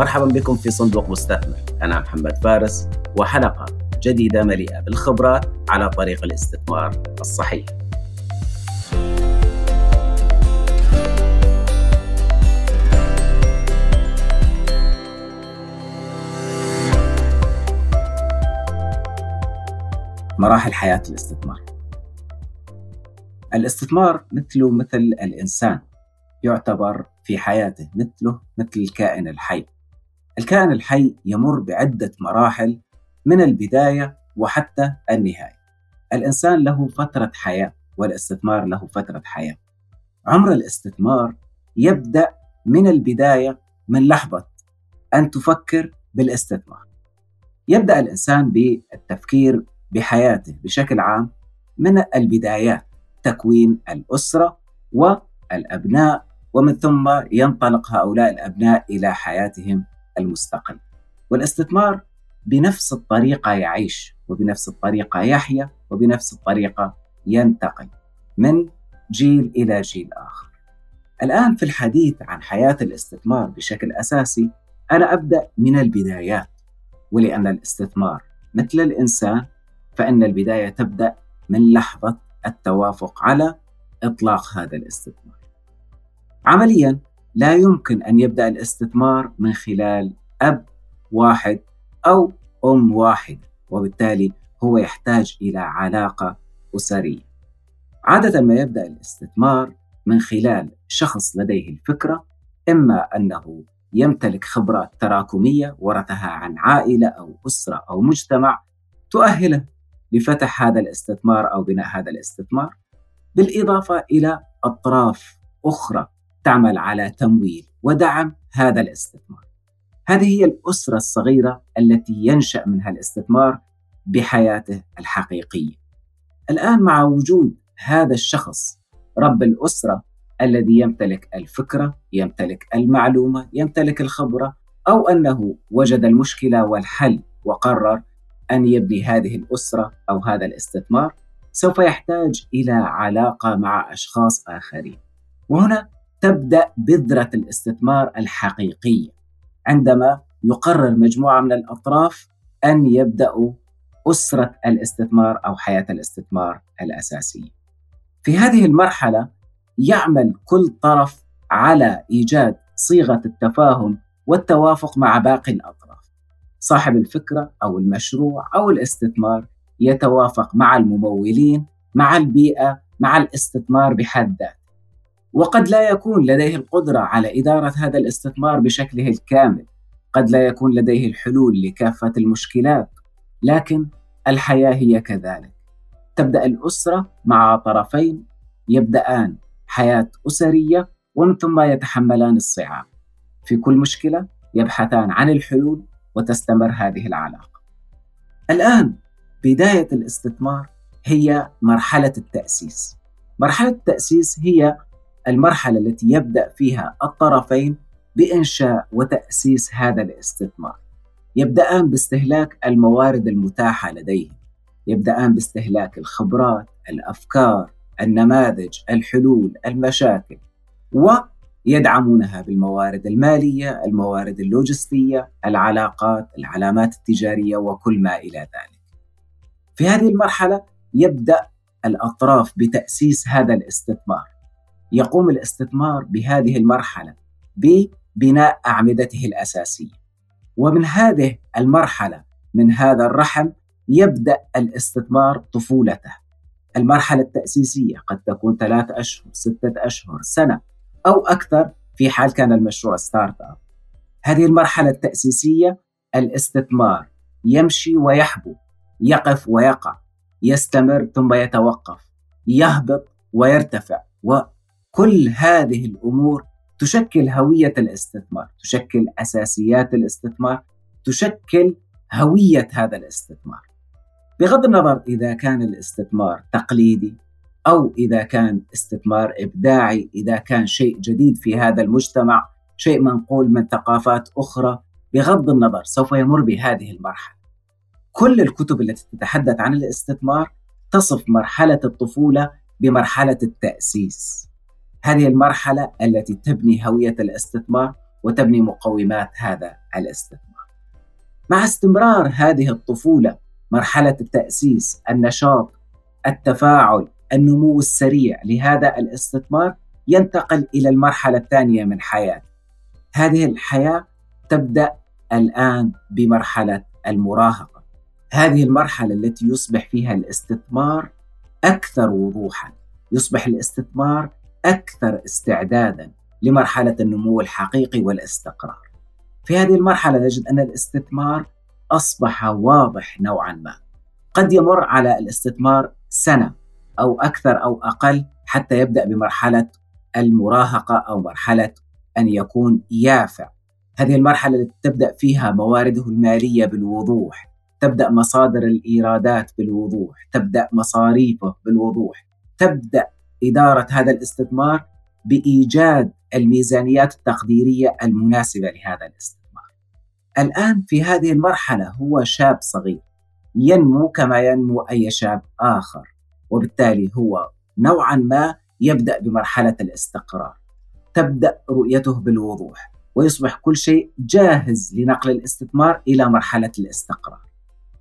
مرحبا بكم في صندوق مستثمر. أنا محمد فارس وحلقة جديدة مليئة بالخبرات على طريق الاستثمار الصحيح. مراحل حياة الاستثمار. الاستثمار مثله مثل الإنسان يعتبر في حياته مثله مثل الكائن الحي. الكائن الحي يمر بعدة مراحل من البداية وحتى النهاية. الإنسان له فترة حياة والاستثمار له فترة حياة. عمر الاستثمار يبدأ من البداية من لحظة أن تفكر بالاستثمار. يبدأ الإنسان بالتفكير بحياته بشكل عام من البدايات تكوين الأسرة والأبناء ومن ثم ينطلق هؤلاء الأبناء إلى حياتهم المستقلة والاستثمار بنفس الطريقة يعيش وبنفس الطريقة يحيا وبنفس الطريقة ينتقل من جيل إلى جيل آخر. الآن في الحديث عن حياة الاستثمار بشكل أساسي أنا أبدأ من البدايات. ولأن الاستثمار مثل الإنسان فإن البداية تبدأ من لحظة التوافق على إطلاق هذا الاستثمار. عمليا لا يمكن أن يبدأ الاستثمار من خلال أب واحد أو أم واحدة وبالتالي هو يحتاج إلى علاقة أسرية. عادة ما يبدأ الاستثمار من خلال شخص لديه الفكرة إما أنه يمتلك خبرات تراكمية ورثها عن عائلة أو أسرة أو مجتمع تؤهله لفتح هذا الاستثمار أو بناء هذا الاستثمار بالإضافة إلى أطراف أخرى تعمل على تمويل ودعم هذا الاستثمار. هذه هي الأسرة الصغيرة التي ينشأ منها الاستثمار بحياته الحقيقية. الآن مع وجود هذا الشخص رب الأسرة الذي يمتلك الفكرة، يمتلك المعلومة، يمتلك الخبرة أو أنه وجد المشكلة والحل وقرر أن يبني هذه الأسرة أو هذا الاستثمار سوف يحتاج إلى علاقة مع أشخاص آخرين وهنا تبدأ بذرة الاستثمار الحقيقية. عندما يقرر مجموعة من الأطراف أن يبدأوا أسرة الاستثمار أو حياة الاستثمار الأساسية. في هذه المرحلة يعمل كل طرف على إيجاد صيغة التفاهم والتوافق مع باقي الأطراف. صاحب الفكرة أو المشروع أو الاستثمار يتوافق مع الممولين مع البيئة مع الاستثمار بحد ذاته. وقد لا يكون لديه القدرة على إدارة هذا الاستثمار بشكله الكامل قد لا يكون لديه الحلول لكافة المشكلات لكن الحياة هي كذلك تبدأ الأسرة مع طرفين يبدأان حياة أسرية ومن ثم يتحملان الصعاب في كل مشكلة يبحثان عن الحلول وتستمر هذه العلاقة. الآن بداية الاستثمار هي مرحلة التأسيس. مرحلة التأسيس هي المرحلة التي يبدأ فيها الطرفين بإنشاء وتأسيس هذا الاستثمار. يبدأان باستهلاك الموارد المتاحة لديهم. يبدأان باستهلاك الخبرات، الأفكار، النماذج، الحلول، المشاكل و يدعمونها بالموارد المالية، الموارد اللوجستية، العلاقات، العلامات التجارية وكل ما إلى ذلك. في هذه المرحلة يبدأ الأطراف بتأسيس هذا الاستثمار. يقوم الاستثمار بهذه المرحلة ببناء أعمدته الأساسية. ومن هذه المرحلة من هذا الرحم يبدأ الاستثمار طفولته. المرحلة التأسيسية قد تكون ثلاث أشهر، ستة أشهر، سنة أو أكثر في حال كان المشروع ستارت أب هذه المرحلة التأسيسية الاستثمار يمشي ويحبو يقف ويقع يستمر ثم يتوقف يهبط ويرتفع وكل هذه الأمور تشكل هوية الاستثمار تشكل أساسيات الاستثمار تشكل هوية هذا الاستثمار بغض النظر إذا كان الاستثمار تقليدي أو إذا كان استثمار إبداعي، إذا كان شيء جديد في هذا المجتمع، شيء منقول من ثقافات أخرى، بغض النظر سوف يمر بهذه المرحلة. كل الكتب التي تتحدث عن الاستثمار تصف مرحلة الطفولة بمرحلة التأسيس. هذه المرحلة التي تبني هوية الاستثمار وتبني مقومات هذا الاستثمار. مع استمرار هذه الطفولة مرحلة التأسيس، النشاط، التفاعل، النمو السريع لهذا الاستثمار ينتقل إلى المرحلة الثانية من حياته. هذه الحياة تبدأ الآن بمرحلة المراهقة. هذه المرحلة التي يصبح فيها الاستثمار أكثر وضوحا، يصبح الاستثمار أكثر استعدادا لمرحلة النمو الحقيقي والاستقرار. في هذه المرحلة نجد أن الاستثمار أصبح واضح نوعا ما. قد يمر على الاستثمار سنة أو أكثر أو أقل حتى يبدأ بمرحلة المراهقة أو مرحلة أن يكون يافع. هذه المرحلة التي تبدأ فيها موارده المالية بالوضوح، تبدأ مصادر الإيرادات بالوضوح، تبدأ مصاريفه بالوضوح، تبدأ إدارة هذا الاستثمار بإيجاد الميزانيات التقديرية المناسبة لهذا الاستثمار. الآن في هذه المرحلة هو شاب صغير ينمو كما ينمو أي شاب آخر، وبالتالي هو نوعا ما يبدأ بمرحلة الاستقرار. تبدأ رؤيته بالوضوح ويصبح كل شيء جاهز لنقل الاستثمار إلى مرحلة الاستقرار.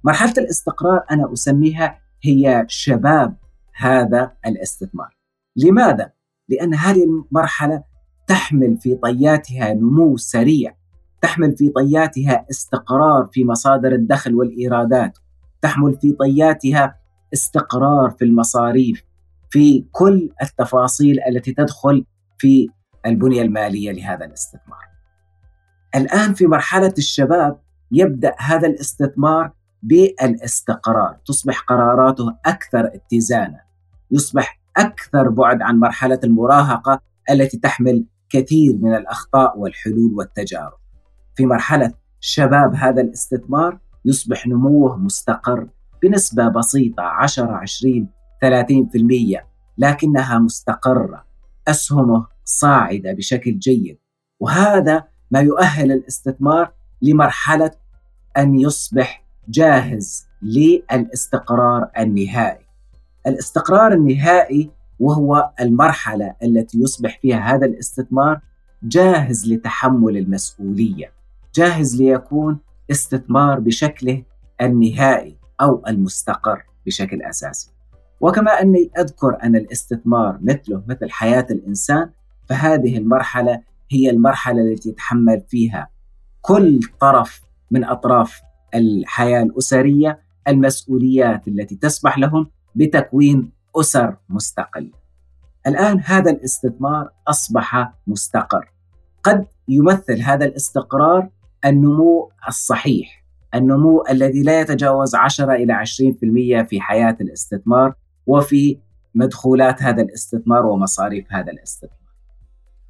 مرحلة الاستقرار أنا أسميها هي شباب هذا الاستثمار. لماذا؟ لأن هذه المرحلة تحمل في طياتها نمو سريع تحمل في طياتها استقرار في مصادر الدخل والإيرادات تحمل في طياتها استقرار في المصاريف في كل التفاصيل التي تدخل في البنية المالية لهذا الاستثمار. الآن في مرحلة الشباب يبدأ هذا الاستثمار بالإستقرار، تصبح قراراته أكثر اتزانا، يصبح أكثر بعد عن مرحلة المراهقة التي تحمل كثير من الأخطاء والحلول والتجارب. في مرحلة شباب هذا الاستثمار يصبح نموه مستقر بنسبة بسيطة 10 20 30% لكنها مستقرة أسهمه صاعدة بشكل جيد وهذا ما يؤهل الاستثمار لمرحلة أن يصبح جاهز للاستقرار النهائي. الاستقرار النهائي وهو المرحلة التي يصبح فيها هذا الاستثمار جاهز لتحمل المسؤولية، جاهز ليكون استثمار بشكله النهائي أو المستقر بشكل أساسي. وكما أني أذكر أن الاستثمار مثله مثل حياة الإنسان فهذه المرحلة هي المرحلة التي يتحمل فيها كل طرف من أطراف الحياة الأسرية المسؤوليات التي تسمح لهم بتكوين أسر مستقلة. الآن هذا الاستثمار أصبح مستقر. قد يمثل هذا الاستقرار النمو الصحيح، النمو الذي لا يتجاوز 10 إلى 20% في حياة الاستثمار وفي مدخولات هذا الاستثمار ومصاريف هذا الاستثمار.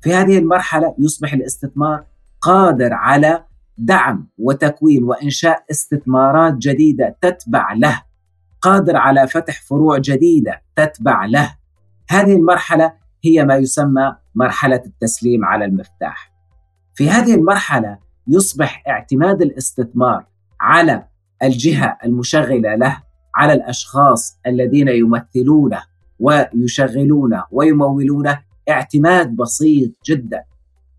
في هذه المرحلة يصبح الاستثمار قادر على دعم وتكوين وإنشاء استثمارات جديدة تتبع له قادر على فتح فروع جديدة تتبع له. هذه المرحلة هي ما يسمى مرحلة التسليم على المفتاح. في هذه المرحلة يصبح اعتماد الاستثمار على الجهة المشغلة له على الأشخاص الذين يمثلونه ويشغلونه ويمولونه اعتماد بسيط جدا.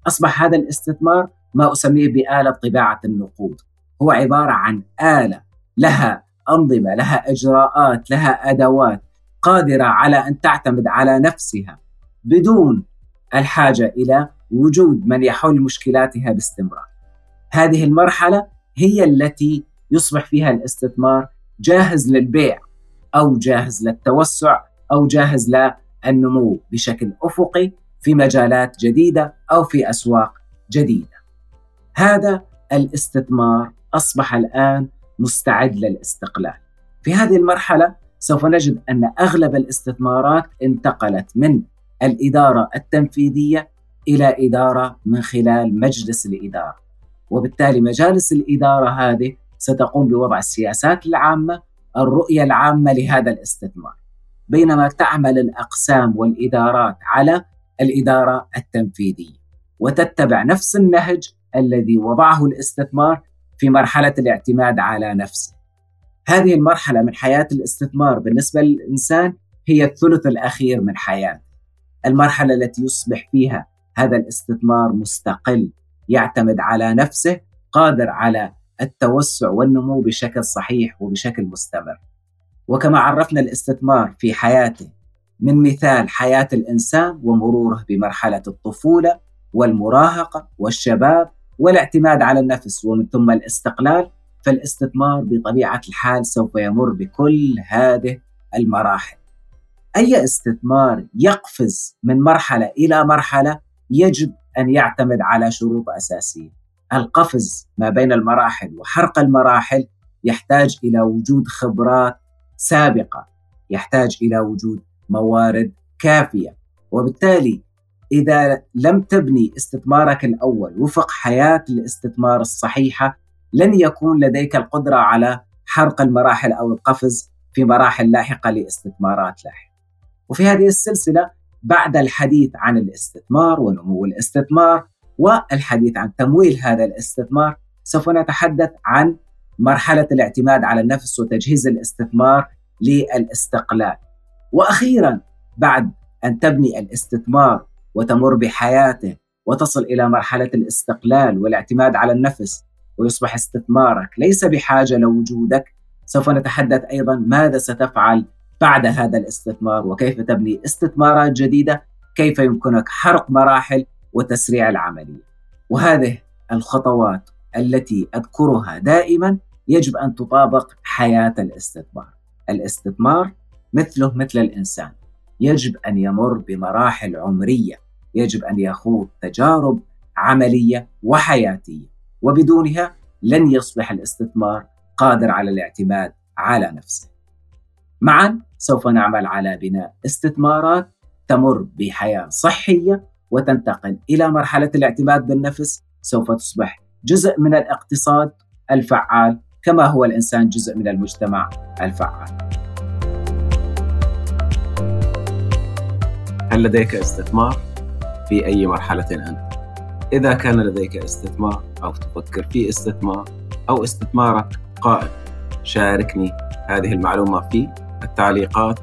أصبح هذا الاستثمار ما أسميه بآلة طباعة النقود. هو عبارة عن آلة لها أنظمة لها إجراءات لها أدوات قادرة على أن تعتمد على نفسها بدون الحاجة إلى وجود من يحل مشكلاتها باستمرار. هذه المرحلة هي التي يصبح فيها الاستثمار جاهز للبيع أو جاهز للتوسع أو جاهز للنمو بشكل أفقي في مجالات جديدة أو في أسواق جديدة. هذا الاستثمار أصبح الآن مستعد للاستقلال. في هذه المرحلة سوف نجد أن أغلب الاستثمارات انتقلت من الإدارة التنفيذية إلى إدارة من خلال مجلس الإدارة. وبالتالي مجالس الإدارة هذه ستقوم بوضع السياسات العامة، الرؤية العامة لهذا الاستثمار. بينما تعمل الأقسام والإدارات على الإدارة التنفيذية وتتبع نفس النهج الذي وضعه الاستثمار في مرحلة الاعتماد على نفسه. هذه المرحلة من حياة الاستثمار بالنسبة للإنسان هي الثلث الأخير من حياته. المرحلة التي يصبح فيها هذا الاستثمار مستقل، يعتمد على نفسه قادر على التوسع والنمو بشكل صحيح وبشكل مستمر. وكما عرفنا الاستثمار في حياته من مثال حياة الإنسان ومروره بمرحلة الطفولة والمراهقة والشباب والاعتماد على النفس ومن ثم الاستقلال فالاستثمار بطبيعة الحال سوف يمر بكل هذه المراحل. أي استثمار يقفز من مرحلة إلى مرحلة يجب أن يعتمد على شروط أساسية. القفز ما بين المراحل وحرق المراحل يحتاج إلى وجود خبرات سابقة، يحتاج إلى وجود موارد كافية، وبالتالي إذا لم تبني استثمارك الأول وفق حياة الاستثمار الصحيحة لن يكون لديك القدرة على حرق المراحل أو القفز في مراحل لاحقة لاستثمارات لاحقة. وفي هذه السلسلة بعد الحديث عن الاستثمار ونمو الاستثمار والحديث عن تمويل هذا الاستثمار سوف نتحدث عن مرحلة الاعتماد على النفس وتجهيز الاستثمار للاستقلال. وأخيرا بعد أن تبني الاستثمار وتمر بحياته وتصل إلى مرحلة الاستقلال والاعتماد على النفس ويصبح استثمارك. ليس بحاجة لوجودك. سوف نتحدث أيضا ماذا ستفعل بعد هذا الاستثمار وكيف تبني استثمارات جديدة. كيف يمكنك حرق مراحل وتسريع العملية. وهذه الخطوات التي أذكرها دائما يجب أن تطابق حياة الاستثمار. الاستثمار مثله مثل الإنسان. يجب أن يمر بمراحل عمرية يجب أن يخوض تجارب عملية وحياتية وبدونها لن يصبح الاستثمار قادر على الاعتماد على نفسه. معا سوف نعمل على بناء استثمارات تمر بحياة صحية وتنتقل إلى مرحلة الاعتماد بالنفس سوف تصبح جزء من الاقتصاد الفعال كما هو الإنسان جزء من المجتمع الفعال. هل لديك استثمار في أي مرحلة أنت؟ إذا كان لديك استثمار أو تفكر في استثمار أو استثمارك قائم شاركني هذه المعلومة في التعليقات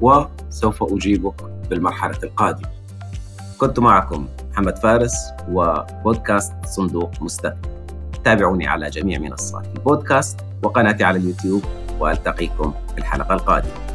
وسوف أجيبك بالمرحلة القادمة. كنت معكم محمد فارس وبودكاست صندوق مستثمر تابعوني على جميع منصات البودكاست وقناتي على اليوتيوب وألتقيكم في الحلقة القادمة.